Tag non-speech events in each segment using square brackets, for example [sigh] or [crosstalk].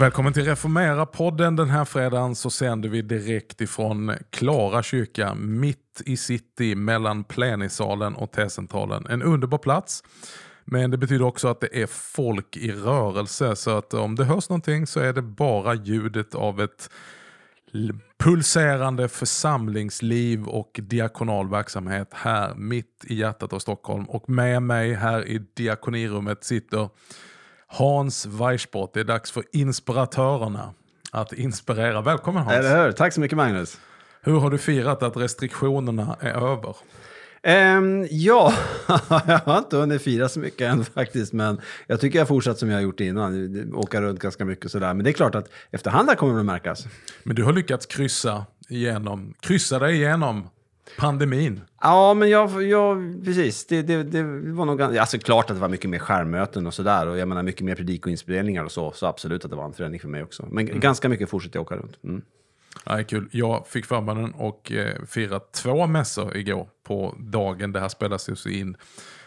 Välkommen till Reformera-podden. Den här fredagen så sänder vi direkt ifrån Klara kyrka, mitt i city, mellan plenisalen och T-centralen. En underbar plats. Men det betyder också att det är folk i rörelse. Så att om det hörs någonting så är det bara ljudet av ett pulserande församlingsliv och diakonal verksamhet här mitt i hjärtat av Stockholm. Och med mig här i diakonirummet sitter Hans Weissbrott. Det är dags för inspiratörerna att inspirera. Välkommen Hans. Eller hur? Tack så mycket Magnus. Hur har du firat att restriktionerna är över? Um, ja, [laughs] jag har inte hunnit fira så mycket än faktiskt, men jag tycker jag har fortsatt som jag har gjort innan, åka runt ganska mycket sådär. Men det är klart att efterhand kommer det märkas. Men du har lyckats kryssa igenom, kryssa dig igenom pandemin. Ja, men jag, jag precis. Det, det, det var nog alltså klart att det var mycket mer skärmmöten och sådär. Och jag menar mycket mer predikoinspelningar och så. Så absolut att det var en förändring för mig också. Men mm. ganska mycket fortsätter jag åka runt. Mm. Ja, kul. Jag fick förmånen och eh, fira två mässor igår på dagen. Det här spelas ju in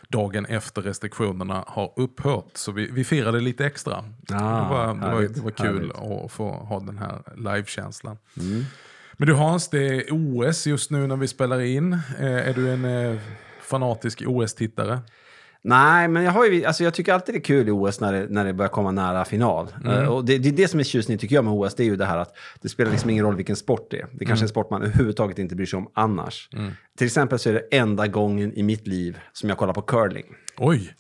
dagen efter restriktionerna har upphört. Så vi, vi firade lite extra. Ah, det, var, det, var, det var kul härligt. att få ha den här livekänslan. Mm. Men du Hans, det är OS just nu när vi spelar in. Eh, är du en eh, fanatisk OS-tittare? Nej, men jag, har ju, alltså jag tycker alltid det är kul i OS när det, när det börjar komma nära final. Mm. Uh, och det, det, är det som är tjusning tycker jag med OS, det är ju det här att det spelar liksom ingen roll vilken sport det är. Det är kanske mm. är en sport man överhuvudtaget inte bryr sig om annars. Mm. Till exempel så är det enda gången i mitt liv som jag kollar på curling. Oj!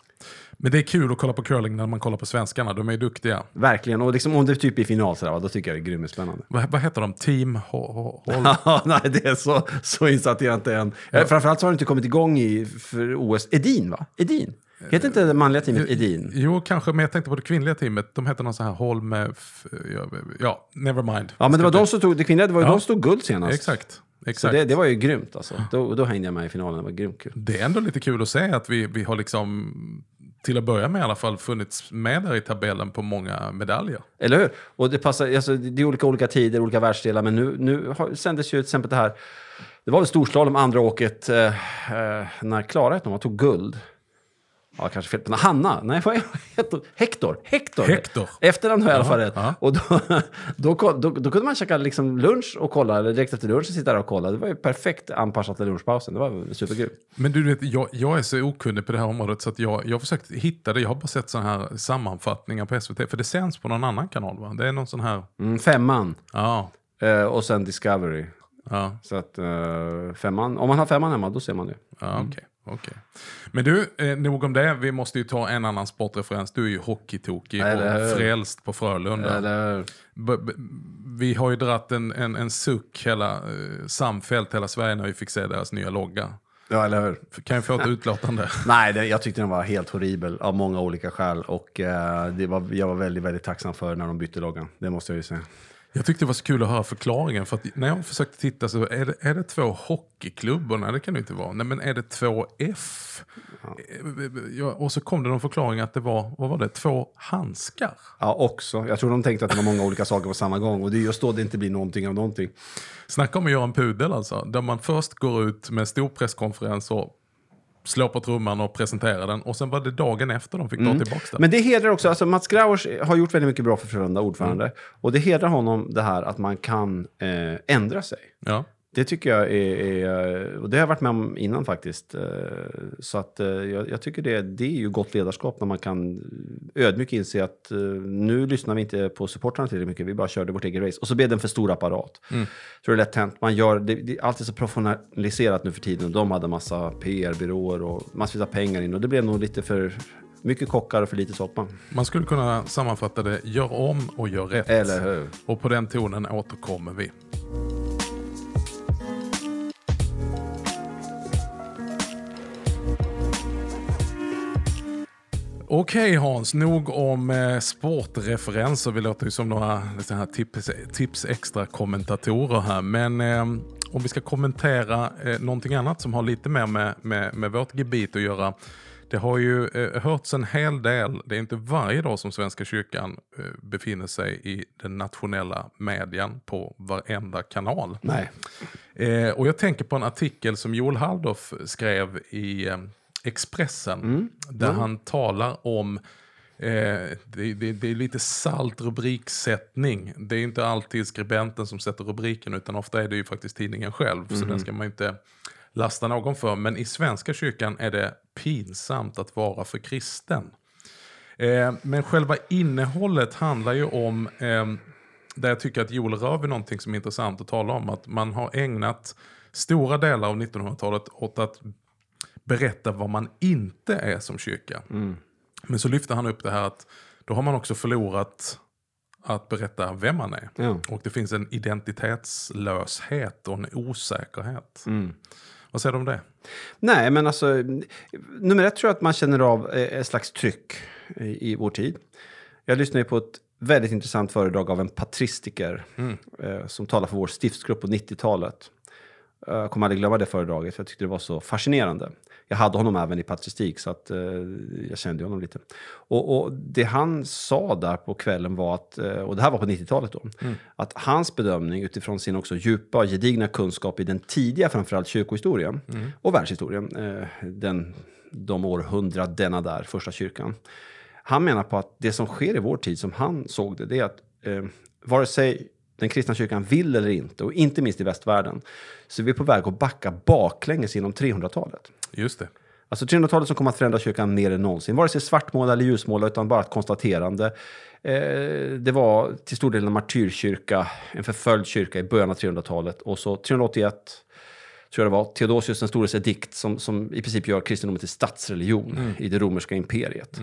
Men det är kul att kolla på curling när man kollar på svenskarna. De är duktiga. Verkligen. Och liksom, om det är typ i final sådär, då tycker jag det är grymt spännande. Vad, vad heter de? Team Håll? Nej, det är så, så insatt jag inte än. Ja. Framförallt så har det inte kommit igång i för OS. Edin, va? Edin? Heter inte det manliga teamet Edin? Jo, kanske, men jag tänkte på det kvinnliga teamet. De heter någon sån här Holm... Ja, never mind. Ja, men det var de som tog, det kvinnliga, det var ju ja. de som tog guld senast. Exakt. Exakt. Så det, det, var ju grymt alltså. Då, då hängde jag med i finalen, det var grymt kul. Det är ändå lite kul att se att vi, vi har liksom till att börja med i alla fall funnits med där i tabellen på många medaljer. Eller hur? Och det, passar, alltså, det är olika, olika tider, olika världsdelar, men nu, nu har, sändes ju till exempel det här, det var väl storslalom andra åket eh, eh när Klara tog guld. Ja, kanske fel på Hanna. Nej, vad heter Hector. Hector. Hector. Efternamn har jag i alla fall rätt. Och då, då, då, då, kunde man käka liksom lunch och kolla, eller direkt efter lunchen sitta där och kolla. Det var ju perfekt anpassat till lunchpausen. Det var superkul. Men du vet, jag, jag är så okunnig på det här området så att jag, jag har försökt hitta det. Jag har bara sett sådana här sammanfattningar på SVT. För det sänds på någon annan kanal va? Det är någon sån här... Mm, femman. Ja. Uh, och sen Discovery. Ja. Så att uh, femman, om man har femman hemma då ser man det. Ja, mm. Okay. Men du, eh, nog om det. Vi måste ju ta en annan sportreferens. Du är ju hockeytokig och frälst på Frölunda. Eller... Vi har ju dratt en, en, en suck hela eh, samfällt, hela Sverige när vi fick se deras nya logga. Ja, eller hur? Kan jag få ett utlåtande? [laughs] Nej, det, jag tyckte den var helt horribel av många olika skäl. Och eh, det var, jag var väldigt, väldigt tacksam för när de bytte loggan. Det måste jag ju säga. Jag tyckte det var så kul att höra förklaringen. För när jag försökte titta så är det, är det två hockeyklubbor? Nej det kan det inte vara. Nej men är det två F? Ja. Ja, och så kom det någon förklaring att det var, vad var det, två handskar? Ja också. Jag tror de tänkte att det var många olika saker på samma gång. Och det är just då det inte blir någonting av någonting. Snacka om att göra en pudel alltså. Där man först går ut med stor presskonferens och slå på trumman och presentera den. Och sen var det dagen efter de fick mm. ta tillbaka den. Men det hedrar också, alltså Mats Grauers har gjort väldigt mycket bra för Frölunda, ordförande. Mm. Och det hedrar honom det här att man kan eh, ändra sig. Ja. Det tycker jag är, är, och det har jag varit med om innan faktiskt. Eh, så att eh, jag, jag, tycker det, det är ju gott ledarskap när man kan ödmjukt inse att eh, nu lyssnar vi inte på supportrarna tillräckligt mycket, vi bara körde vårt eget race. Och så blev det en för stor apparat. Mm. Så det är lätt hänt. Man gör, det, det, allt är så professionaliserat nu för tiden. De hade massa PR-byråer och massvis av pengar in och det blev nog lite för mycket kockar och för lite soppa. Man skulle kunna sammanfatta det, gör om och gör rätt. Eller hur? Och på den tonen återkommer vi. Okej okay, Hans, nog om eh, sportreferenser. Vi låter ju som några här tips, tips extra kommentatorer här. Men eh, om vi ska kommentera eh, någonting annat som har lite mer med, med, med vårt gebit att göra Det har ju eh, hörts en hel del, det är inte varje dag som Svenska kyrkan eh, befinner sig i den nationella medien på varenda kanal. Nej. Eh, och jag tänker på en artikel som Joel Halldorf skrev i eh, Expressen. Mm. Där han talar om Eh, det, det, det, är lite salt rubriksättning. Det är inte alltid skribenten som sätter rubriken utan ofta är det ju faktiskt tidningen själv. Så Mhm. den ska man inte lasta någon för. Men i Svenska kyrkan är det pinsamt att vara för kristen. Eh, men själva innehållet handlar ju om, eh, där jag tycker att Joel rör vid någonting som är intressant att tala om, att man har ägnat stora delar av 1900-talet åt att berätta vad man inte är som kyrka. Men så lyfter han upp det här att då har man också förlorat att berätta vem man är. Ja. Och det finns en identitetslöshet och en osäkerhet. Mm. Vad säger du om det? Nej, men alltså, nummer ett tror jag att man känner av eh, ett slags tryck i, i vår tid. Jag lyssnade ju på ett väldigt intressant föredrag av en patristiker eh, som talar för vår stiftsgrupp på 90-talet. Eh, Jag kommer aldrig glömma det föredraget, för jag tyckte det var så fascinerande. Jag hade honom även i patristik, så att, eh, jag kände honom lite. Och, och det han sa där på kvällen var att, eh, och det här var på 90-talet då, att hans bedömning utifrån sin också djupa och gedigna kunskap i den tidiga, framförallt kyrkohistorien och världshistorien, eh, den, de århundradena där, första kyrkan. Han menar på att det som sker i vår tid, som han såg det, det är att eh, vare sig den kristna kyrkan vill eller inte, och inte minst i västvärlden, så är vi på väg att backa baklänges inom 300-talet. Just det. Alltså 300-talet som kommer att förändra kyrkan mer än någonsin. Vare sig svartmåla eller ljusmåla, utan bara ett konstaterande. Eh, det var till stor del en martyrkyrka, en förföljd kyrka i början av 300-talet. Och så 381, tror jag det var, Theodosius den stores edikt som, som i princip gör kristendomen till statsreligion i det romerska imperiet.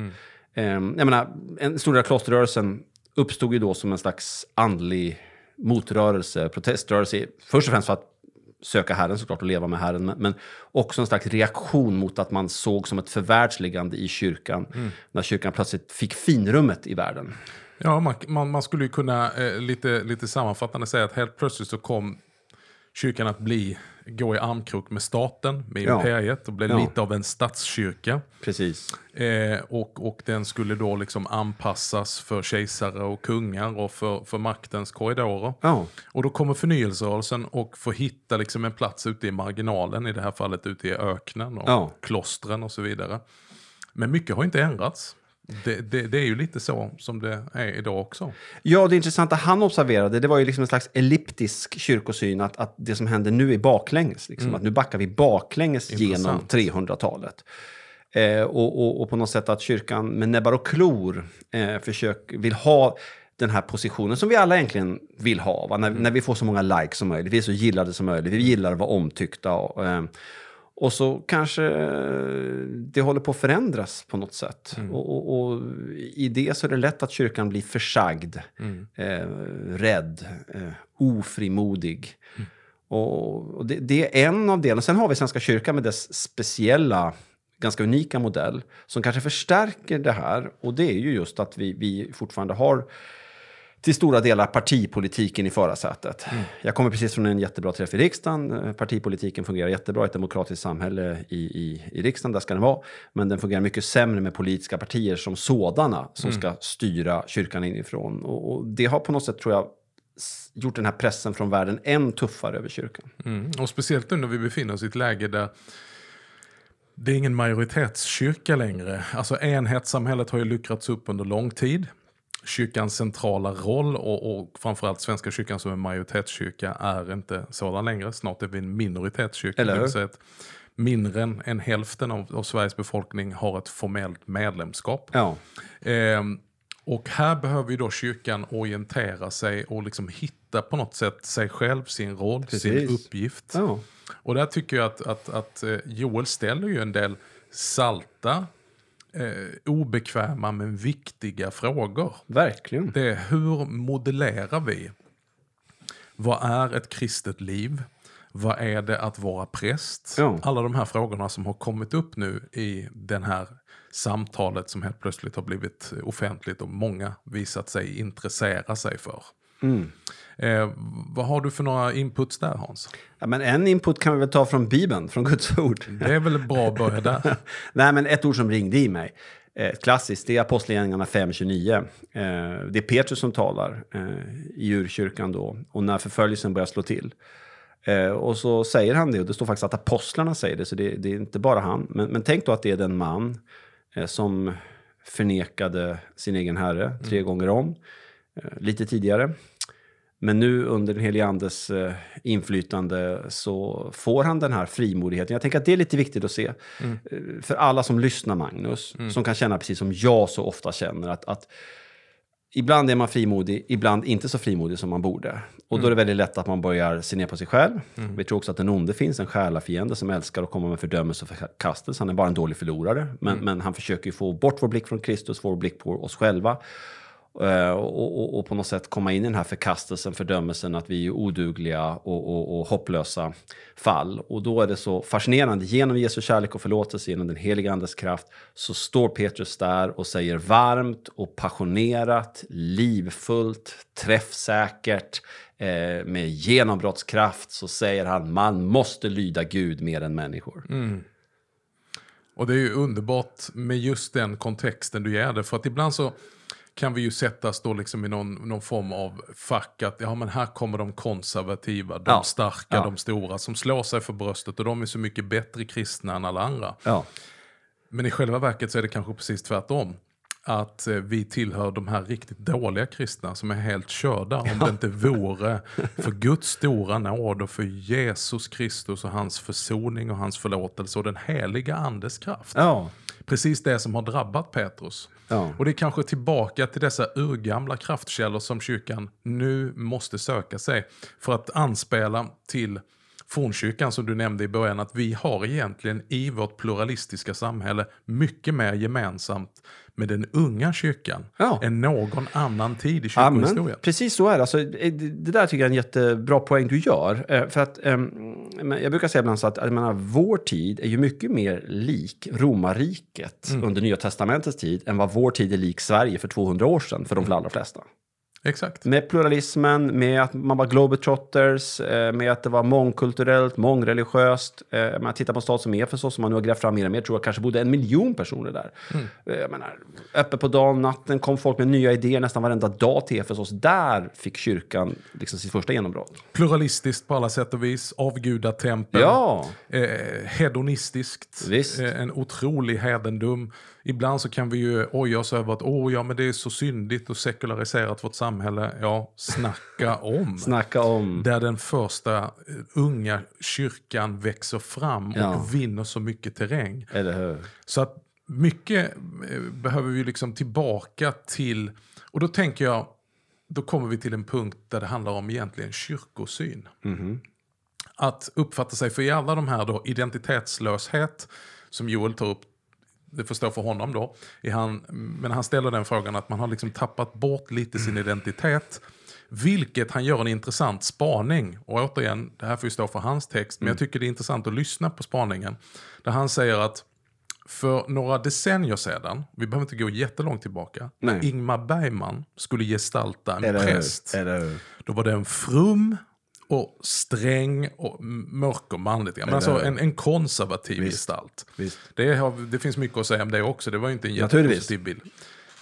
Eh, jag menar, en stor del av klosterrörelsen uppstod ju då som en slags andlig motrörelse, proteströrelse. Först och främst för att söka Herren såklart och leva med Herren, men, också en slags reaktion mot att man såg som ett förvärldsligande i kyrkan när kyrkan plötsligt fick finrummet i världen. Ja, man, man, man skulle ju kunna eh, lite, lite sammanfattande säga att helt plötsligt så kom kyrkan att bli, gå i armkrok med staten, med Ja. imperiet och blev Ja. lite av en statskyrka. Precis. Eh, och, och den skulle då liksom anpassas för kejsare och kungar och för, för maktens korridorer. Ja, Och då kommer förnyelserörelsen och får hitta liksom en plats ute i marginalen, i det här fallet ute i öknen och klostren och så vidare. Men mycket har inte ändrats. Det, det, det är ju lite så som det är idag också. Ja, det intressanta han observerade det var ju liksom en slags elliptisk kyrkosyn, att, att det som händer nu är baklänges. Liksom, Att nu backar vi baklänges genom Intressant. 300-talet. Eh, och, och, och på något sätt att kyrkan med näbbar och klor eh, försök, vill ha den här positionen som vi alla egentligen vill ha. När, när vi får så många likes som möjligt, vi är så gillade som möjligt, vi gillar att vara omtyckta. Och, eh, och så kanske eh, det håller på att förändras på något sätt. Och, och, och i det så är det lätt att kyrkan blir försagd, eh, rädd, eh, ofrimodig. Och, och det, det är en av delarna. Sen har vi Svenska kyrkan med dess speciella, ganska unika modell som kanske förstärker det här. Och det är ju just att vi, vi fortfarande har till stora delar partipolitiken i förarsätet. Jag kommer precis från en jättebra träff i riksdagen. Eh, Partipolitiken fungerar jättebra i ett demokratiskt samhälle i, i, i riksdagen, där ska den vara. Men den fungerar mycket sämre med politiska partier som sådana som ska styra kyrkan inifrån. Och, och det har på något sätt, tror jag, gjort den här pressen från världen än tuffare över kyrkan. Mm. Och speciellt nu när vi befinner oss i ett läge där det är ingen majoritetskyrka längre. Alltså enhetssamhället har ju luckrats upp under lång tid. Kyrkans centrala roll och, och framförallt Svenska kyrkan som en majoritetskyrka är inte sådan längre. Snart är vi en minoritetskyrka. Eller hur? mindre än, hälften av, av Sveriges befolkning har ett formellt medlemskap. Ja, Ehm, och här behöver ju då kyrkan orientera sig och liksom hitta på något sätt sig själv, sin roll, sin Precis. uppgift. ja. Och där tycker jag att, att, att eh, Joel ställer ju en del salta, eh, obekväma men viktiga frågor. verkligen. Det är hur modellerar vi? Vad är ett kristet liv? Vad är det att vara präst? Ja. Alla de här frågorna som har kommit upp nu i den här samtalet som helt plötsligt har blivit offentligt och många visat sig intressera sig för. Eh, vad har du för några inputs där Hans? Ja, men en input kan vi väl ta från Bibeln, från Guds ord. Det är väl bra att börja där. [laughs] Nej, men ett ord som ringde i mig. Eh, klassiskt, det är Apostlagärningarna 5.29. Eh, det är Petrus som talar eh, i djurkyrkan då, och när förföljelsen börjar slå till. Eh, och så säger han det, och det står faktiskt att apostlarna säger det, så det, det är inte bara han. Men, men tänk då att det är den man eh, som förnekade sin egen herre tre gånger om, lite tidigare. Men nu under den helige Andes eh, inflytande så får han den här frimodigheten. Jag tänker att det är lite viktigt att se. Eh, för alla som lyssnar, Magnus, som kan känna precis som jag så ofta känner att, att Ibland är man frimodig, ibland inte så frimodig som man borde. Och då är det väldigt lätt att man börjar se ner på sig själv. Vi tror också att den onde finns, en själafiende som älskar att komma med fördömelse och förkastelse. Han är bara en dålig förlorare. Men, men han försöker ju få bort vår blick från Kristus, vår blick på oss själva. Eh, och, och, och på något sätt komma in i den här förkastelsen, fördömelsen att vi är odugliga och, och, och hopplösa fall. Och då är det så fascinerande, genom Jesu kärlek och förlåtelse, genom den heliga Andes kraft, så står Petrus där och säger varmt och passionerat, livfullt, träffsäkert, eh, med genombrottskraft, så säger han man måste lyda Gud mer än människor. Mm. Och det är ju underbart med just den kontexten du ger det. För att ibland så kan vi ju sättas då liksom i någon, någon form av fack att ja, men här kommer de konservativa, de Ja. starka, Ja. de stora som slår sig för bröstet och de är så mycket bättre kristna än alla andra. Ja. Men i själva verket så är det kanske precis tvärtom. Att eh, vi tillhör de här riktigt dåliga kristna som är helt körda. Om det inte vore för Guds stora nåd och för Jesus Kristus och hans försoning och hans förlåtelse och den heliga andes kraft. Ja. Precis det som har drabbat Petrus. Ja. Och det är kanske tillbaka till dessa urgamla kraftkällor som kyrkan nu måste söka sig. För att anspela till fornkyrkan som du nämnde i början, att vi har egentligen i vårt pluralistiska samhälle mycket mer gemensamt med den unga kyrkan Ja. än någon annan tid i Amen. kyrkohistorien. Precis så är det. Alltså, det. Där tycker jag är en jättebra poäng du gör. Eh, För att, ehm, jag brukar säga ibland så att jag menar, vår tid är ju mycket mer lik romarriket under Nya Testamentets tid än vad vår tid är lik Sverige för 200 år sedan för de allra flesta. Exakt. Med pluralismen, med att man var globetrotters, eh, med att det var mångkulturellt, mångreligiöst. Eh, Man tittar på en stad som Efesos som man nu har grävt fram mer och mer, tror jag kanske bodde en miljon personer där. Eh, Jag menar, öppet på dagen, natten kom folk med nya idéer nästan varenda dag till Efesos. Där fick kyrkan liksom sitt första genombrott. Pluralistiskt på alla sätt och vis, avgudatempel. Ja, Eh, hedonistiskt, Visst. en otrolig hedendom. Ibland så kan vi ju oja oss över att Åh, ja, men det är så syndigt och sekulariserat vårt samhälle. Ja, snacka [laughs] om. snacka om... Där den första eh, unga kyrkan växer fram Ja. och vinner så mycket terräng. Eller hur? Så att mycket eh, behöver vi liksom tillbaka till, och då tänker jag, då kommer vi till en punkt där det handlar om egentligen kyrkosyn. Att uppfatta sig, för i alla de här då identitetslöshet som Joel tar upp, det får stå för honom då, han, men han ställer den frågan att man har liksom tappat bort lite sin identitet. Vilket han gör en intressant spaning. Och återigen, det här får ju stå för hans text, men jag tycker det är intressant att lyssna på spaningen. Där han säger att för några decennier sedan, vi behöver inte gå jättelångt tillbaka, Nej. när Ingmar Bergman skulle gestalta en Eller präst. hur? Eller hur? Då var det en frum och sträng och mörk och manligt. Men alltså en, en konservativ gestalt. Visst. Det, har, det finns mycket att säga om det också. Det var ju inte en jättepositiv bild.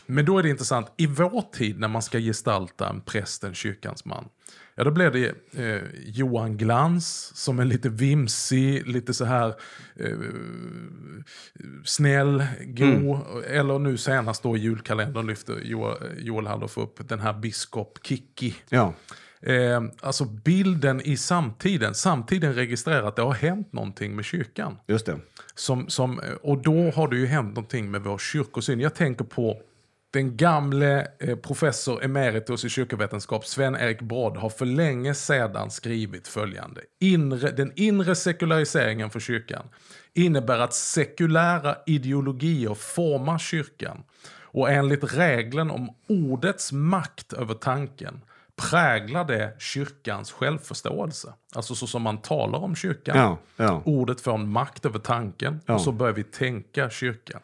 Men då är det intressant, i vår tid när man ska gestalta en präst, en kyrkans man. Ja, då blev det eh, Johan Glans som är lite vimsig, lite så här eh, snäll, god. Eller nu senast då i julkalendern lyfter Joel, Joel Halldorf upp den här biskop Kikki. Ja. Eh, alltså bilden i samtiden, samtiden registrerar att det har hänt någonting med kyrkan. Just det. Som, som, och då har det ju hänt någonting med vår kyrkosyn. Jag tänker på den gamle eh, professor emeritus i kyrkovetenskap, Sven-Erik Brodd, har för länge sedan skrivit följande. Inre, den inre sekulariseringen för kyrkan innebär att sekulära ideologier formar kyrkan. Och enligt regeln om ordets makt över tanken präglar det kyrkans självförståelse. Alltså så som man talar om kyrkan. Ja, ja. Ordet får en makt över tanken Ja. och så börjar vi tänka kyrka.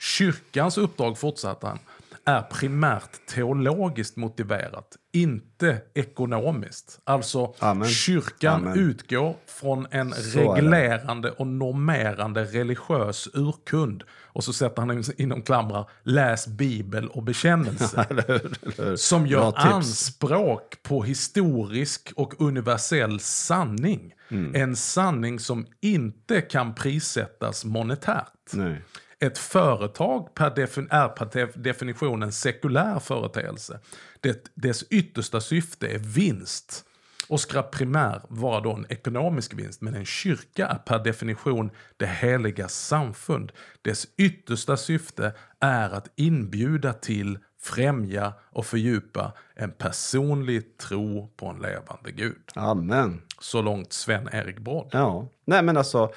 Kyrkans uppdrag, fortsatte han, är primärt teologiskt motiverat, inte ekonomiskt. Alltså, Amen. kyrkan Amen. utgår från en Så reglerande och normerande religiös urkund. Och så sätter han in- inom klamrar, läs bibel och bekännelse. [laughs] Som gör anspråk på historisk och universell sanning. Mm. En sanning som inte kan prissättas monetärt. Nej. Ett företag per defin- är per def- definition en sekulär företeelse. Det, dess yttersta syfte är vinst och ska primär vara då en ekonomisk vinst. Men en kyrka är per definition det heliga samfund. Dess yttersta syfte är att inbjuda till, främja och fördjupa en personlig tro på en levande Gud. Amen. Så långt Sven-Erik Brodd. Ja. Nej, men alltså.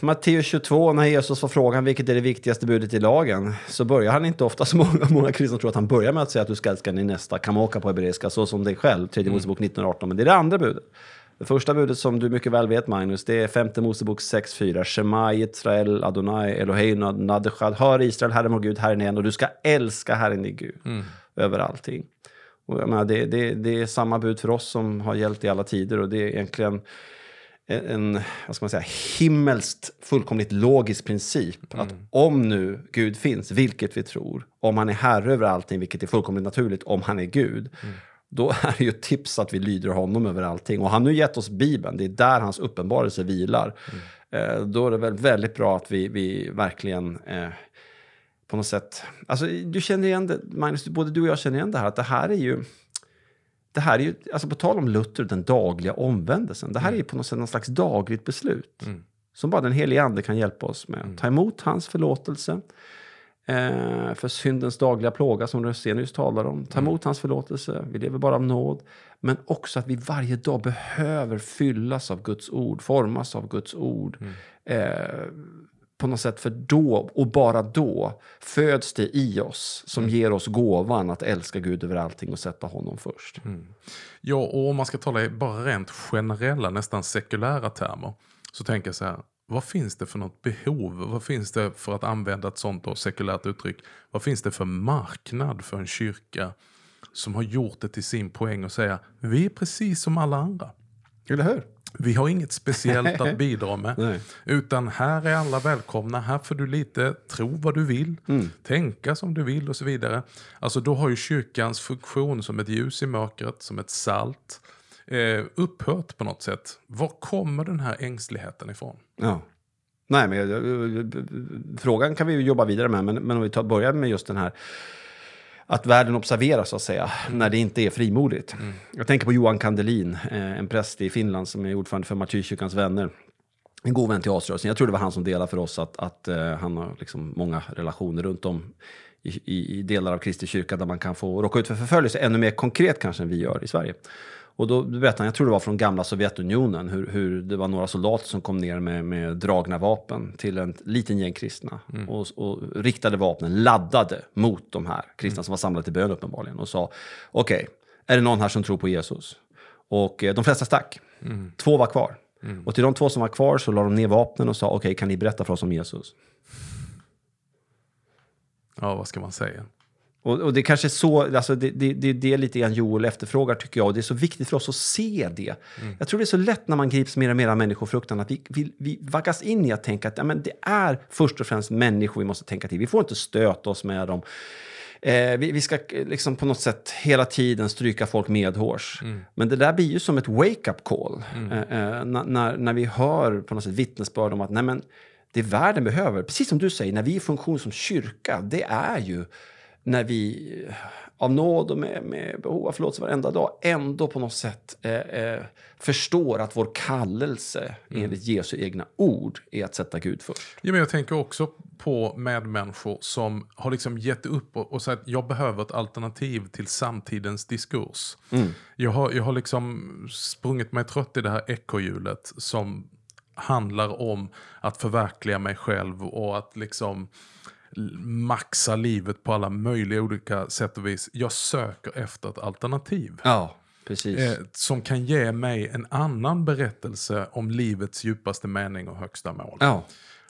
Matteus 22, när Jesus får frågan vilket är det viktigaste budet i lagen, så börjar han inte ofta, så [laughs] många, många kristna tror att han börjar med att säga att du ska älska din nästa, kamoka på hebreiska, så som dig själv, tredje Mosebok 1918, men det är det andra budet. Det första budet som du mycket väl vet Magnus, det är femte Mosebok 6.4. Shema Israel Adonai Eloheinu Nadechad. Hör Israel, Herren vår Gud, Herren är en och du ska älska Herren din Gud över allting. Och jag menar, det, det, det är samma bud för oss som har gällt i alla tider och det är egentligen en, vad ska man säga, himmelskt fullkomligt logisk princip. Att om nu Gud finns, vilket vi tror, om han är herre över allting, vilket är fullkomligt naturligt, om han är Gud, då [laughs] är det ju ett tips att vi lyder honom över allting. Och han har nu gett oss Bibeln, det är där hans uppenbarelse vilar. Eh, då är det väl väldigt bra att vi, vi verkligen eh, på något sätt... Alltså, du känner igen det, Magnus, både du och jag känner igen det här, att det här är ju... Det här är ju, alltså på tal om Luther, den dagliga omvändelsen. Det här är ju på något sätt någon slags dagligt beslut. Som bara den helige ande kan hjälpa oss med. Ta emot hans förlåtelse. Eh, för syndens dagliga plåga som Rosenius talar om. Ta emot hans förlåtelse. Vi lever bara av nåd. Men också att vi varje dag behöver fyllas av Guds ord. Formas av Guds ord. Eh, på något sätt, för då och bara då föds det i oss som ger oss gåvan att älska Gud över allting och sätta honom först. Ja, och om man ska tala i bara rent generella, nästan sekulära termer, så tänker jag så här, vad finns det för något behov? Vad finns det för att använda ett sånt då, sekulärt uttryck? Vad finns det för marknad för en kyrka som har gjort det till sin poäng och säga, vi är precis som alla andra. Eller hur? Vi har inget speciellt att [laughs] bidra med. Utan här är alla välkomna. Här får du lite tro vad du vill. Mm. Tänka som du vill och så vidare. Alltså då har ju kyrkans funktion som ett ljus i mörkret, som ett salt, eh, upphört på något sätt. Var kommer den här ängsligheten ifrån? Ja. Nej, men frågan kan vi jobba vidare med, men, men om vi tar, börjar med just den här att världen observerar så att säga, när det inte är frimodigt. Jag tänker på Johan Kandelin, eh, en präst i Finland som är ordförande för Martyrkyrkans vänner. En god vän till asrörelsen. Jag tror det var han som delade för oss att, att eh, han har liksom många relationer runt om i, i, i delar av Kristi kyrka där man kan få råka ut för förföljelse ännu mer konkret kanske än vi gör i Sverige. Och då berättade han, jag tror det var från gamla Sovjetunionen, hur, hur det var några soldater som kom ner med, med dragna vapen till en liten gäng kristna. Och, och riktade vapnen, laddade mot de här kristna som var samlade till bön uppenbarligen. Och sa, okej, är det någon här som tror på Jesus? Och eh, de flesta stack. Två var kvar. Och till de två som var kvar så la de ner vapnen och sa, okej, kan ni berätta för oss om Jesus? Ja, vad ska man säga? Och, och det kanske är så, alltså det, det, det, det är lite grann Joel efterfrågar tycker jag. Och det är så viktigt för oss att se det. Jag tror det är så lätt när man grips mer och mer av människofruktan att vi, vi, vi vaggas in i att tänka att ja, men det är först och främst människor vi måste tänka till. Vi får inte stöta oss med dem. Eh, vi, vi ska eh, liksom på något sätt hela tiden stryka folk medhårs. Men det där blir ju som ett wake-up call. Eh, eh, när, när, vi hör på något sätt vittnesbörd om att nej, men, det världen behöver, precis som du säger, när vi är funktion som kyrka, det är ju när vi eh, av nåd och med, med behov av förlåtelse varenda dag ändå på något sätt eh, eh, förstår att vår kallelse enligt Jesu egna ord är att sätta Gud först. Ja, men jag tänker också på medmänniskor som har liksom gett upp och, och sagt jag behöver ett alternativ till samtidens diskurs. Jag, har, jag har liksom sprungit mig trött i det här ekorrhjulet som handlar om att förverkliga mig själv och att liksom maxa livet på alla möjliga olika sätt och vis. Jag söker efter ett alternativ. Ja, precis. Eh, som kan ge mig en annan berättelse om livets djupaste mening och högsta mål. Ja,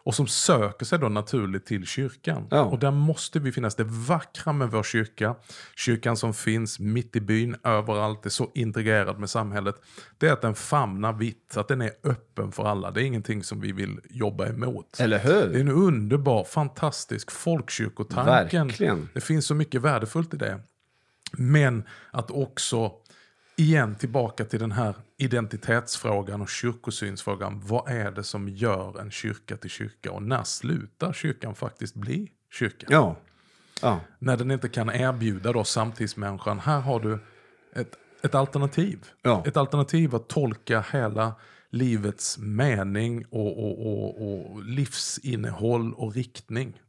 Och som söker sig då naturligt till kyrkan. Ja. Och där måste vi finnas. Det vackra med vår kyrka, kyrkan som finns mitt i byn, överallt, är så integrerad med samhället. Det är att den famnar vitt, att den är öppen för alla. Det är ingenting som vi vill jobba emot. Eller hur? Det är en underbar, fantastisk folkkyrkotanken. Verkligen. Det finns så mycket värdefullt i det. Men att också, igen tillbaka till den här identitetsfrågan och kyrkosynsfrågan. Vad är det som gör en kyrka till kyrka? Och när slutar kyrkan faktiskt bli kyrka? Ja. ja. När den inte kan erbjuda då samtidsmänniskan, här har du ett, ett alternativ. Ja. Ett alternativ att tolka hela livets mening och, och, och, och livsinnehåll och riktning.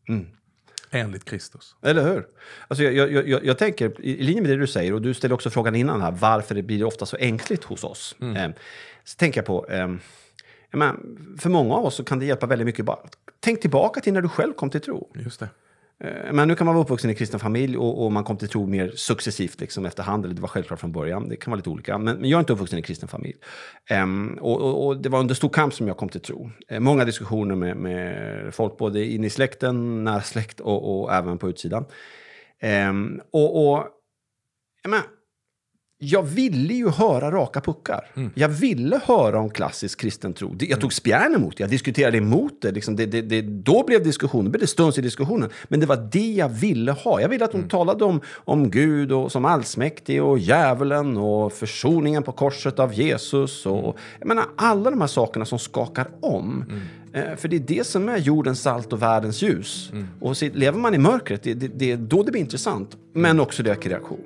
Enligt Kristus. Eller hur? Alltså jag, jag, jag, jag tänker, i linje med det du säger, och du ställde också frågan innan här, varför det blir ofta så ängsligt hos oss. Eh, så tänker jag på, eh, menar, för många av oss så kan det hjälpa väldigt mycket. Bara, tänk tillbaka till när du själv kom till tro. Just det. Eh, men nu kan man vara uppvuxen i en kristen familj och, och man kom till tro mer successivt liksom efterhand. Eller det var självklart från början. Det kan vara lite olika. Men, men jag är inte uppvuxen i en kristen familj. Um, och, och, och det var under stor kamp som jag kom till tro. Eh, många diskussioner med, med folk både in i släkten, nära släkt och, och även på utsidan. Um, och, och jag menar, jag ville ju höra raka puckar. Jag ville höra om klassisk kristen tro. Jag tog spjärn emot det, jag diskuterade emot det. Liksom det, det, det då blev diskussionen, blev det stuns i diskussionen. Men det var det jag ville ha. Jag ville att de talade om, om Gud och som allsmäktig och djävulen och försoningen på korset av Jesus. Och, jag menar, alla de här sakerna som skakar om. Eh, För det är det som är jordens salt och världens ljus. Och så lever man i mörkret, det, det, det är då det blir intressant. Men också det reaktion.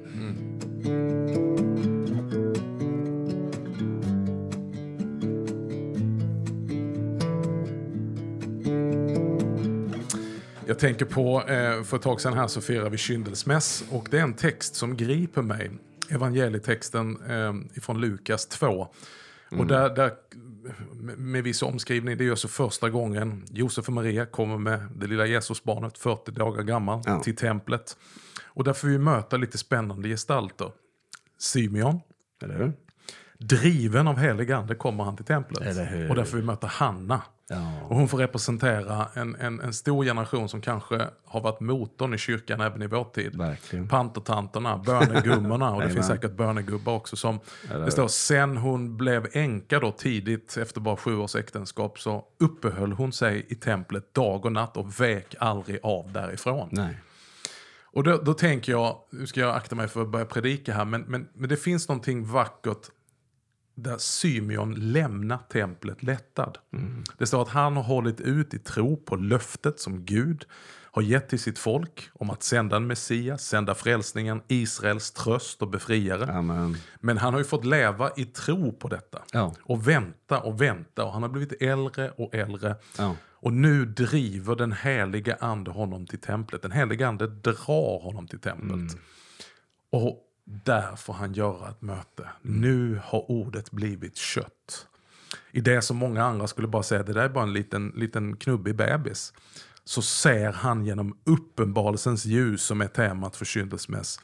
Jag tänker på, eh, för ett tag sedan här så firar vi kyndelsmäss och det är en text som griper mig. Evangelietexten eh, ifrån Lukas 2. Och där, där, med- viss omskrivning, det är alltså första gången Josef och Maria kommer med det lilla Jesusbarnet, 40 dagar gammal, Ja. till templet. Och där får vi möta lite spännande gestalter. Simeon, Eller hur? Driven av helig ande kommer han till templet. Och där får vi möta Hanna. Ja. Och hon får representera en, en, en stor generation som kanske har varit motorn i kyrkan även i vår tid. Verkligen. Pantertanterna, bönegummorna och det [laughs] finns säkert bönegubbar också. Som, det står, sen hon blev änka då tidigt efter bara sju års äktenskap så uppehöll hon sig i templet dag och natt och vek aldrig av därifrån. Nej. Och då, då tänker jag, nu ska jag akta mig för att börja predika här, men, men, men det finns någonting vackert där Symeon lämnar templet lättad. Det står att han har hållit ut i tro på löftet som Gud har gett till sitt folk om att sända en Messias, sända frälsningen, Israels tröst och befriare. Amen. Men han har ju fått leva i tro på detta. Ja. Och vänta och vänta och han har blivit äldre och äldre. Ja. Och nu driver den helige ande honom till templet. Den helige ande drar honom till templet. Och där får han göra ett möte. Nu har ordet blivit kött. I det som många andra skulle bara säga, det där är bara en liten, liten knubbig bebis. Så ser han genom uppenbarelsens ljus som är temat för kyndelsmäss.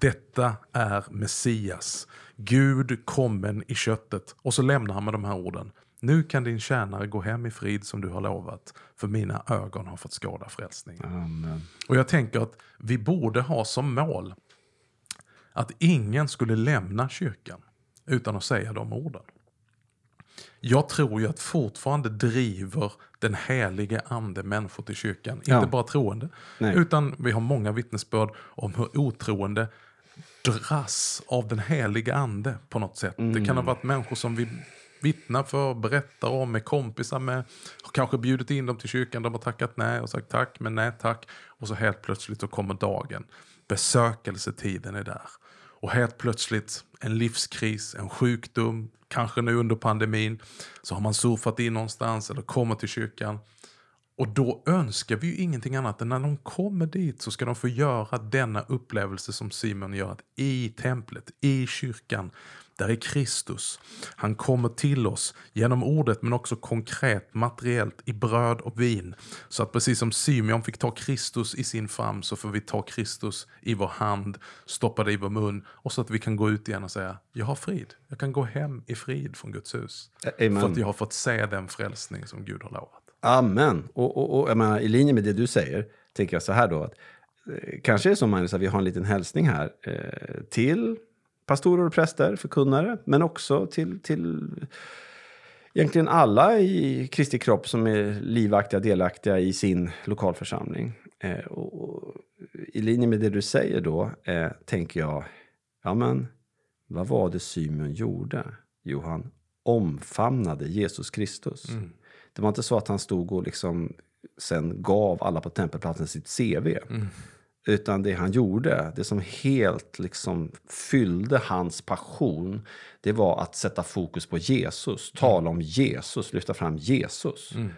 Detta är Messias, Gud kommen i köttet. Och så lämnar han med de här orden. Nu kan din tjänare gå hem i frid som du har lovat, för mina ögon har fått skåda frälsningen. Amen. Och jag tänker att vi borde ha som mål att ingen skulle lämna kyrkan utan att säga de orden. Jag tror ju att fortfarande driver den helige ande människor till kyrkan. Ja. Inte bara troende, Nej. utan vi har många vittnesbörd om hur otroende dras av den helige ande på något sätt. Det kan ha varit människor som vi vittnar för, berättar om, är kompisar med, har kanske bjudit in dem till kyrkan, de har tackat nej och sagt tack, men nej tack. Och så helt plötsligt så kommer dagen. Besökelsetiden är där. Och helt plötsligt en livskris, en sjukdom, kanske nu under pandemin, så har man surfat in någonstans eller kommer till kyrkan. Och då önskar vi ju ingenting annat än när de kommer dit så ska de få göra denna upplevelse som Simon gör. Att I templet, i kyrkan, där är Kristus. Han kommer till oss genom ordet men också konkret, materiellt, i bröd och vin. Så att precis som Simeon fick ta Kristus i sin famn så får vi ta Kristus i vår hand, stoppa det i vår mun och så att vi kan gå ut igen och säga jag har frid. Jag kan gå hem i frid från Guds hus. Amen. För att jag har fått se den frälsning som Gud har lovat. Amen. Och, och, och jag menar, i linje med det du säger, tänker jag så här då. Att, eh, kanske är det så, Magnus, att vi har en liten hälsning här eh, till pastorer och präster, förkunnare, men också till, till egentligen alla i Kristi kropp som är livaktiga, delaktiga i sin lokalförsamling. Eh, och, I linje med det du säger då, eh, tänker jag, ja men, vad var det Symeon gjorde? Jo, han omfamnade Jesus Kristus. Mm. Det var inte så att han stod och liksom sen gav alla på tempelplatsen sitt CV. Mm. Utan det han gjorde, det som helt liksom fyllde hans passion, det var att sätta fokus på Jesus, tala om Jesus, lyfta fram Jesus. Mm.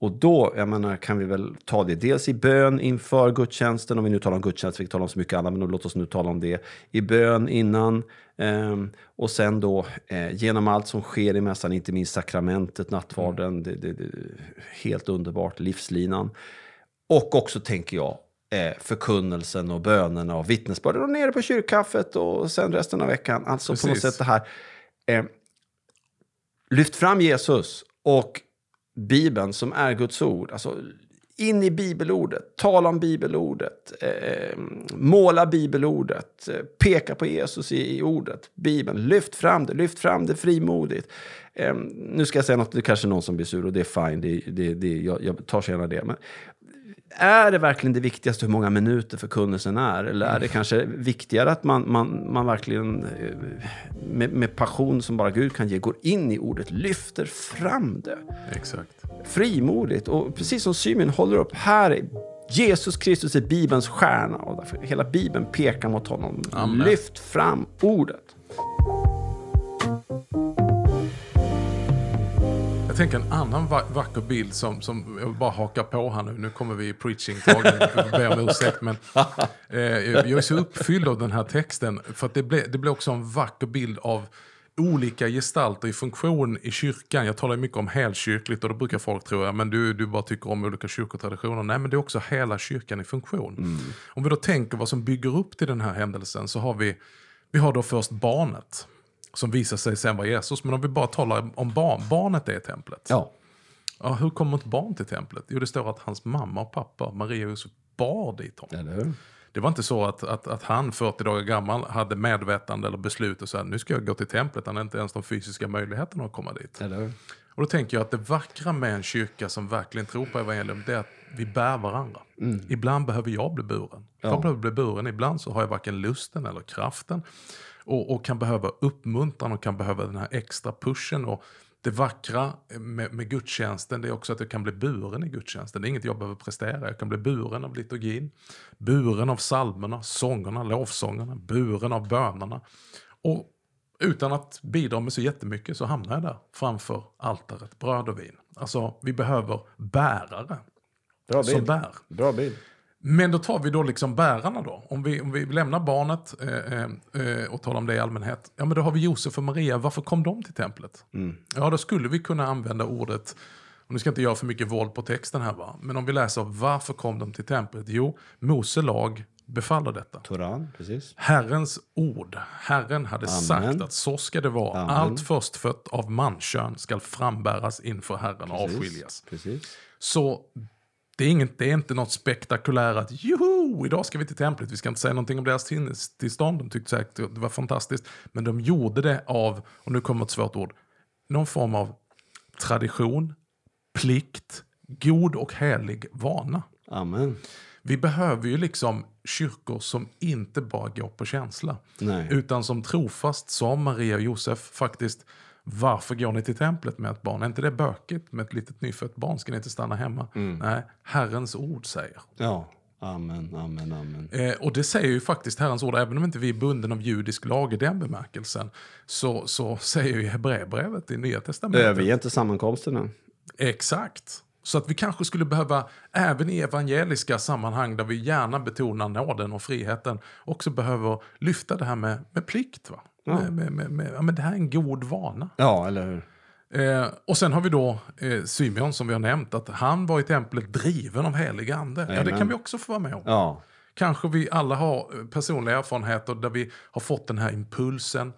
Och då, jag menar, kan vi väl ta det dels i bön inför gudstjänsten, om vi nu talar om gudstjänst, vi talar om så mycket annat, men låt oss nu tala om det. I bön innan, eh, och sen då eh, genom allt som sker i mässan, inte minst sakramentet, nattvarden, Mm. det, det, det, helt underbart, livslinan. Och också, tänker jag, förkunnelsen och bönerna och vittnesbörden och nere på kyrkkaffet och sen resten av veckan. Alltså på något Precis. sätt det här. Eh, lyft fram Jesus och Bibeln som är Guds ord. Alltså, in i bibelordet, tala om bibelordet, eh, måla bibelordet, eh, peka på Jesus i, i ordet, Bibeln. Lyft fram det, lyft fram det frimodigt. Eh, nu ska jag säga något, det är kanske någon som blir sur och det är fine, det, det, det, jag, jag tar så gärna det. Men är det verkligen det viktigaste hur många minuter förkunnelsen är? Eller är det kanske viktigare att man, man, man verkligen eh, med, med passion som bara Gud kan ge går in i ordet, lyfter fram det Exakt. frimodigt? Och precis som Symeon håller upp, här är Jesus Kristus är Bibelns stjärna och därför hela Bibeln pekar mot honom. Amen. Lyft fram ordet. Jag tänker en annan va- vacker bild som, som jag bara hakar på här nu. Nu kommer vi i preaching-tagen, ber om ursäkt. Men, [laughs] eh, jag är så uppfylld av den här texten. För att det blir, det blir också en vacker bild av olika gestalter i funktion i kyrkan. Jag talar mycket om helkyrkligt och då brukar folk tro att du, du bara tycker om olika kyrkotraditioner. Nej, men det är också hela kyrkan i funktion. Om vi då tänker vad som bygger upp till den här händelsen så har vi, vi har då först barnet som visar sig sen vara Jesus. Men om vi bara talar om barn, barnet är templet. Ja. Ja, hur kommer ett barn till templet? Jo, det står att hans mamma och pappa, Maria och Josef, bar dit honom. Eller hur? Det var inte så att, att, att han, 40 dagar gammal, hade medvetande eller beslut och sa nu ska jag gå till templet. Han hade inte ens de fysiska möjligheterna att komma dit. Eller hur? Och då tänker jag att det vackra med en kyrka som verkligen tror på evangelium, det är att vi bär varandra. Ibland behöver jag bli buren. Jag behöver bli buren. Ibland så har jag varken lusten eller kraften. Och, och kan behöva uppmuntran och kan behöva den här extra pushen. Och det vackra med, med gudstjänsten det är också att jag kan bli buren i gudstjänsten. Det är inget jag behöver prestera. Jag kan bli buren av liturgin, buren av psalmerna, sångerna, lovsångerna, buren av bönerna. Och utan att bidra med så jättemycket så hamnar jag där framför altaret, bröd och vin. Alltså, vi behöver bärare Bra som bild. bär. Bra bild. Men då tar vi då liksom bärarna då. Om vi, om vi lämnar barnet eh, eh, eh, och talar om det i allmänhet. Ja men då har vi Josef och Maria. Varför kom de till templet? Ja då skulle vi kunna använda ordet, och nu ska jag inte göra för mycket våld på texten här va. Men om vi läser varför kom de till templet? Jo, Mose lag befaller detta. Toran, precis. Herrens ord. Herren hade sagt att så ska det vara. Amen. Allt förstfött av mankön skall frambäras inför Herren och avskiljas. Precis. Så det är, inget, det är inte något spektakulärt att joho, idag ska vi till templet. Vi ska inte säga någonting om deras tillstånd. De tyckte säkert det var fantastiskt. Men de gjorde det av, och nu kommer ett svårt ord, någon form av tradition, plikt, god och helig vana. Amen. Vi behöver ju liksom kyrkor som inte bara går på känsla. Nej. Utan som trofast, som Maria och Josef, faktiskt varför går ni till templet med ett barn? Är inte det bökigt med ett litet nyfött barn? Ska ni inte stanna hemma? Nej, Herrens ord säger. Ja. Amen, amen, amen. Eh, och det säger ju faktiskt Herrens ord, även om inte vi är bunden av judisk lag i den bemärkelsen, så, så säger ju Hebreerbrevet i Nya Testamentet. Överge inte sammankomsterna. Exakt. Så att vi kanske skulle behöva, även i evangeliska sammanhang där vi gärna betonar nåden och friheten, också behöver lyfta det här med, med plikt. Va? Ja. Med, med, med, med, ja, men det här är en god vana. Ja, eller hur? Eh, och sen har vi då eh, Symeon som vi har nämnt, att han var i templet driven av helig ande. Ja, det kan vi också få vara med om. Ja. Kanske vi alla har eh, personliga erfarenheter där vi har fått den här impulsen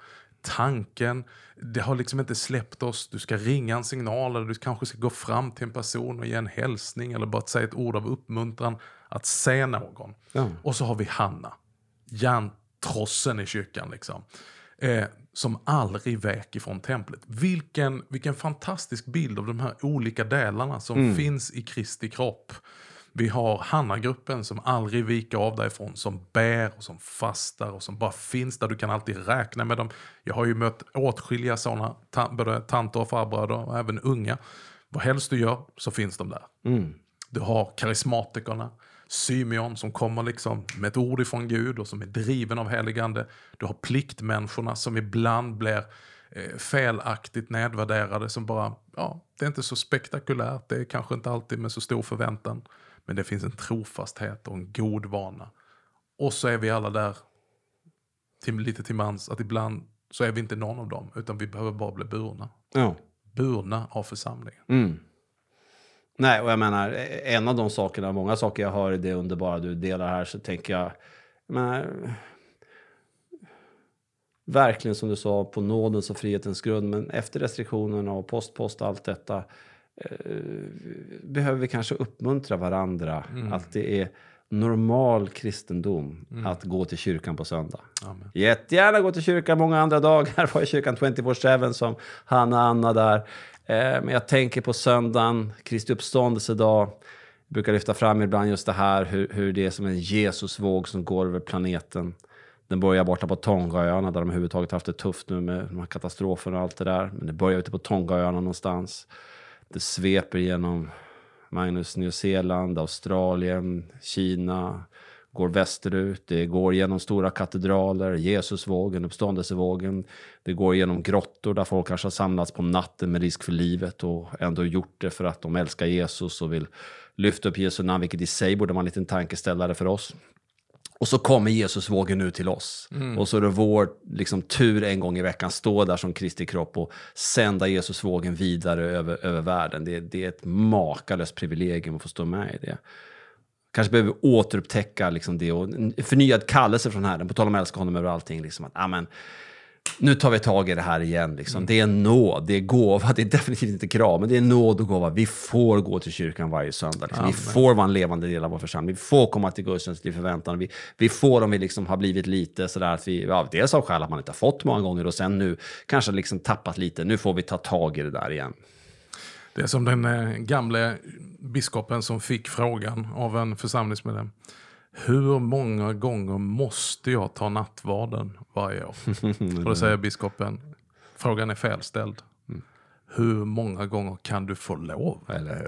tanken. Det har liksom inte släppt oss. Du ska ringa en signal eller du kanske ska gå fram till en person och ge en hälsning eller bara säga ett ord av uppmuntran. Att se någon. Ja. Och så har vi Hanna, järntrossen i kyrkan. Liksom. Eh, som aldrig vek ifrån templet. Vilken, vilken fantastisk bild av de här olika delarna som finns i Kristi kropp. Vi har Hanna-gruppen som aldrig viker av därifrån, som ber och som fastar och som bara finns där. Du kan alltid räkna med dem. Jag har ju mött åtskilliga sådana, både tanter och farbröder och även unga. Vad helst du gör så finns de där. Du har karismatikerna, Symeon som kommer liksom med ett ord ifrån Gud och som är driven av heligande. Du har pliktmänniskorna som ibland blir eh, felaktigt nedvärderade som bara, ja, det är inte så spektakulärt, det är kanske inte alltid med så stor förväntan. Men det finns en trofasthet och en god vana. Och så är vi alla där till, lite till mans att ibland så är vi inte någon av dem utan vi behöver bara bli burna. Ja. Burna av församlingen. Mm. Nej, och jag menar, en av de sakerna, många saker jag hör i det underbara du delar här, så tänker jag, jag menar, verkligen som du sa, på nådens och frihetens grund, men efter restriktionerna och post, post, allt detta, eh, behöver vi kanske uppmuntra varandra att det är normal kristendom att gå till kyrkan på söndag. Amen. Jättegärna gå till kyrkan många andra dagar. [laughs] Var i kyrkan 24-7 som Hanna och Anna där. Eh, men jag tänker på söndagen, Kristi uppståndelsedag. Jag brukar lyfta fram ibland just det här hur, hur det är som en Jesusvåg som går över planeten. Den börjar borta på Tongaöarna där de överhuvudtaget haft det tufft nu med de här katastroferna och allt det där. Men det börjar ute på Tongaöarna någonstans. Det sveper genom Magnus, Nya Zeeland, Australien, Kina, går västerut, det går genom stora katedraler, Jesusvågen, uppståndelsevågen. Det går genom grottor där folk kanske har samlats på natten med risk för livet och ändå gjort det för att de älskar Jesus och vill lyfta upp Jesu namn, vilket i sig borde vara en liten tankeställare för oss. Och så kommer Jesusvågen nu till oss. Och så är det vår liksom, tur en gång i veckan stå där som Kristi kropp och sända Jesusvågen vidare över, över världen. Det, det är ett makalöst privilegium att få stå med i det. Kanske behöver vi återupptäcka liksom det och en förnyad kallelse från Herren, på tal om att älska honom över allting. Liksom, att, amen, nu tar vi tag i det här igen. Liksom. Det är nåd, det är gåva, [laughs] det är definitivt inte krav, men det är nåd och gåva. Vi får gå till kyrkan varje söndag. Liksom. Vi får vara en levande del av vår församling. Vi får komma till gudstjänst i förväntan. Vi, vi får om vi liksom har blivit lite sådär att vi, ja, dels av skäl att man inte har fått många gånger och sen nu kanske liksom tappat lite. Nu får vi ta tag i det där igen. Det är som den eh, gamle biskopen som fick frågan av en församlingsmedlem. Hur många gånger måste jag ta nattvarden varje år? [laughs] Och då säger biskopen, frågan är felställd. Hur många gånger kan du få lov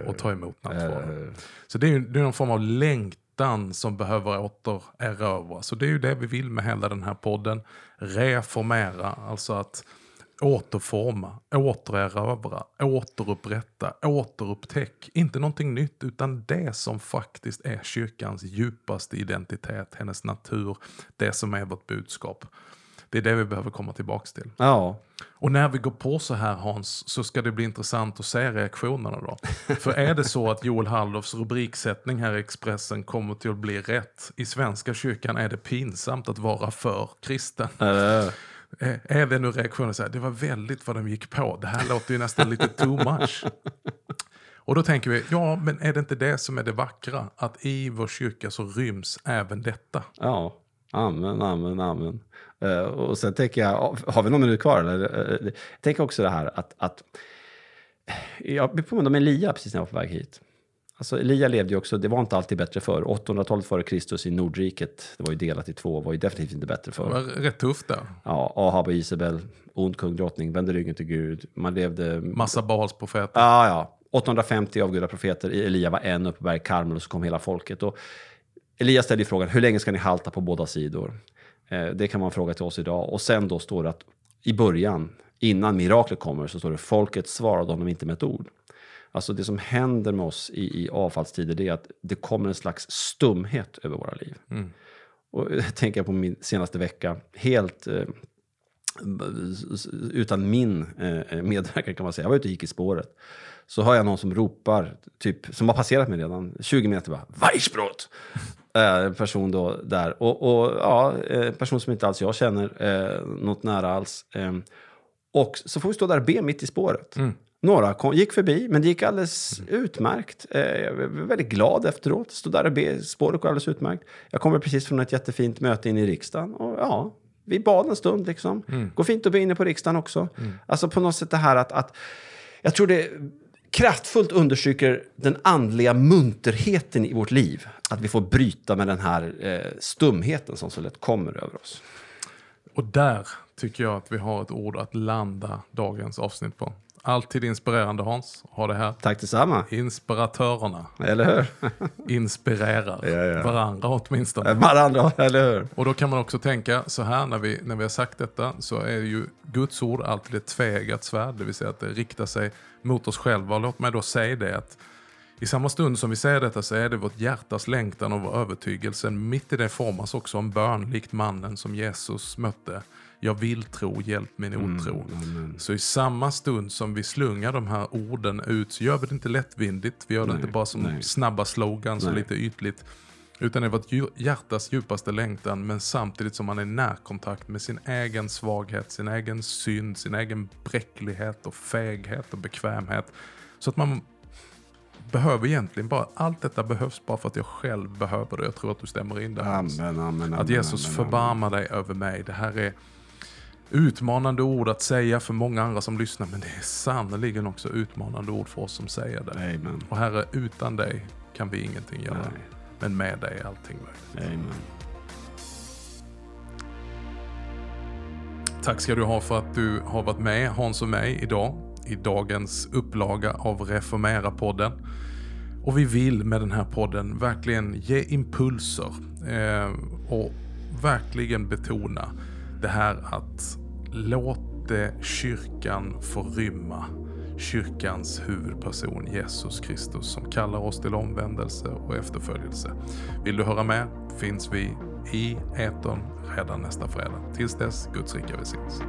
att ta emot nattvarden? Så det är ju det är någon form av längtan som behöver återerövras. Så det är ju det vi vill med hela den här podden. Reformera, alltså att återforma, återerövra, återupprätta, återupptäck. Inte någonting nytt utan det som faktiskt är kyrkans djupaste identitet, hennes natur, det som är vårt budskap. Det är det vi behöver komma tillbaka till. Ja, Och när vi går på så här Hans, så ska det bli intressant att se reaktionerna då. För är det så att Joel Halldorfs rubriksättning här i Expressen kommer till att bli rätt. I Svenska kyrkan är det pinsamt att vara för kristen. eh, är det nu reaktionen så här, det var väldigt vad de gick på. Det här låter ju nästan lite too much. Och då tänker vi, ja men är det inte det som är det vackra? Att i vår kyrka så ryms även detta. ja. Amen, amen, amen. Eh, och sen tänker jag, har vi någon minut kvar? Eller? Jag tänker också det här att, att jag blir påmind om Elia precis när jag var på väg hit. Alltså Elia levde ju också, det var inte alltid bättre för 800-talet före Kristus i Nordriket, det var ju delat i två, var ju definitivt inte bättre Det för. var rätt tufft där. Ja, Ahab och Isabel, ond kung, drottning, vände ryggen till Gud. Man levde... Massa Baalsprofeter. Ja, ja. 850 avgudaprofeter, Elia var en uppe på berg Karmel och så kom hela folket. Och Elia ställde ju frågan, hur länge ska ni halta på båda sidor? Eh, det kan man fråga till oss idag. Och sen då står det att i början, innan miraklet kommer, så står det folket svarade honom inte med ett ord. Alltså det som händer med oss i, i avfallstider det är att det kommer en slags stumhet över våra liv. Och [laughs] jag tänker på min senaste vecka, helt eh, utan min eh, medverkan kan man säga. Jag var ute och gick i spåret. Så har jag någon som ropar, typ, som har passerat mig redan, 20 meter bara Weissbrot! [laughs] En person då där. Och, och ja, en person som inte alls jag känner eh, något nära alls. Eh, och så får vi stå där och be mitt i spåret. Mm. Några kom, gick förbi, men det gick alldeles utmärkt. Eh, jag var väldigt glad efteråt. Stod där och be, spåret går alldeles utmärkt. Jag kommer precis från ett jättefint möte in i riksdagen. Och ja, vi bad en stund liksom. Mm. Går fint att be inne på riksdagen också. Alltså på något sätt det här att, att jag tror det kraftfullt understryker den andliga munterheten i vårt liv. Att vi får bryta med den här eh, stumheten som så lätt kommer över oss. Och där tycker jag att vi har ett ord att landa dagens avsnitt på. Alltid inspirerande Hans, ha det här. Tack detsamma. Inspiratörerna Eller hur? [laughs] inspirerar Ja, ja. varandra åtminstone. Varandra, [laughs] eller hur? Och då kan man också tänka så här när vi, när vi har sagt detta så är ju Guds ord alltid ett tveeggat svärd, det vill säga att det riktar sig mot oss själva. Och låt mig då säga det att i samma stund som vi säger detta så är det vårt hjärtas längtan och vår övertygelse. Mitt i det formas också en bön likt mannen som Jesus mötte. Jag vill tro, hjälp min otro. Så i samma stund som vi slungar de här orden ut så gör vi det inte lättvindigt. Vi gör det Nej, inte bara som nej. snabba slogans och lite ytligt. Utan det är vårt dju- hjärtas djupaste längtan men samtidigt som man är i närkontakt med sin egen svaghet, sin egen synd, sin egen bräcklighet och feghet och bekvämhet. Så att man behöver egentligen bara, allt detta behövs bara för att jag själv behöver det. Jag tror att du stämmer in där. Hans. Amen, amen, Att amen, Jesus amen, förbarmar dig över mig. Det här är utmanande ord att säga för många andra som lyssnar men det är sannerligen också utmanande ord för oss som säger det. amen. Och Herre, utan dig kan vi ingenting göra. Nej. Men med dig är allting möjligt. Amen. Tack ska du ha för att du har varit med Hans och mig idag i dagens upplaga av Reformera-podden. Och vi vill med den här podden verkligen ge impulser eh, och verkligen betona det här att låta kyrkan få rymma kyrkans huvudperson Jesus Kristus som kallar oss till omvändelse och efterföljelse. Vill du höra mer finns vi i etern redan nästa fredag. Tills dess, Guds rika välsignelse.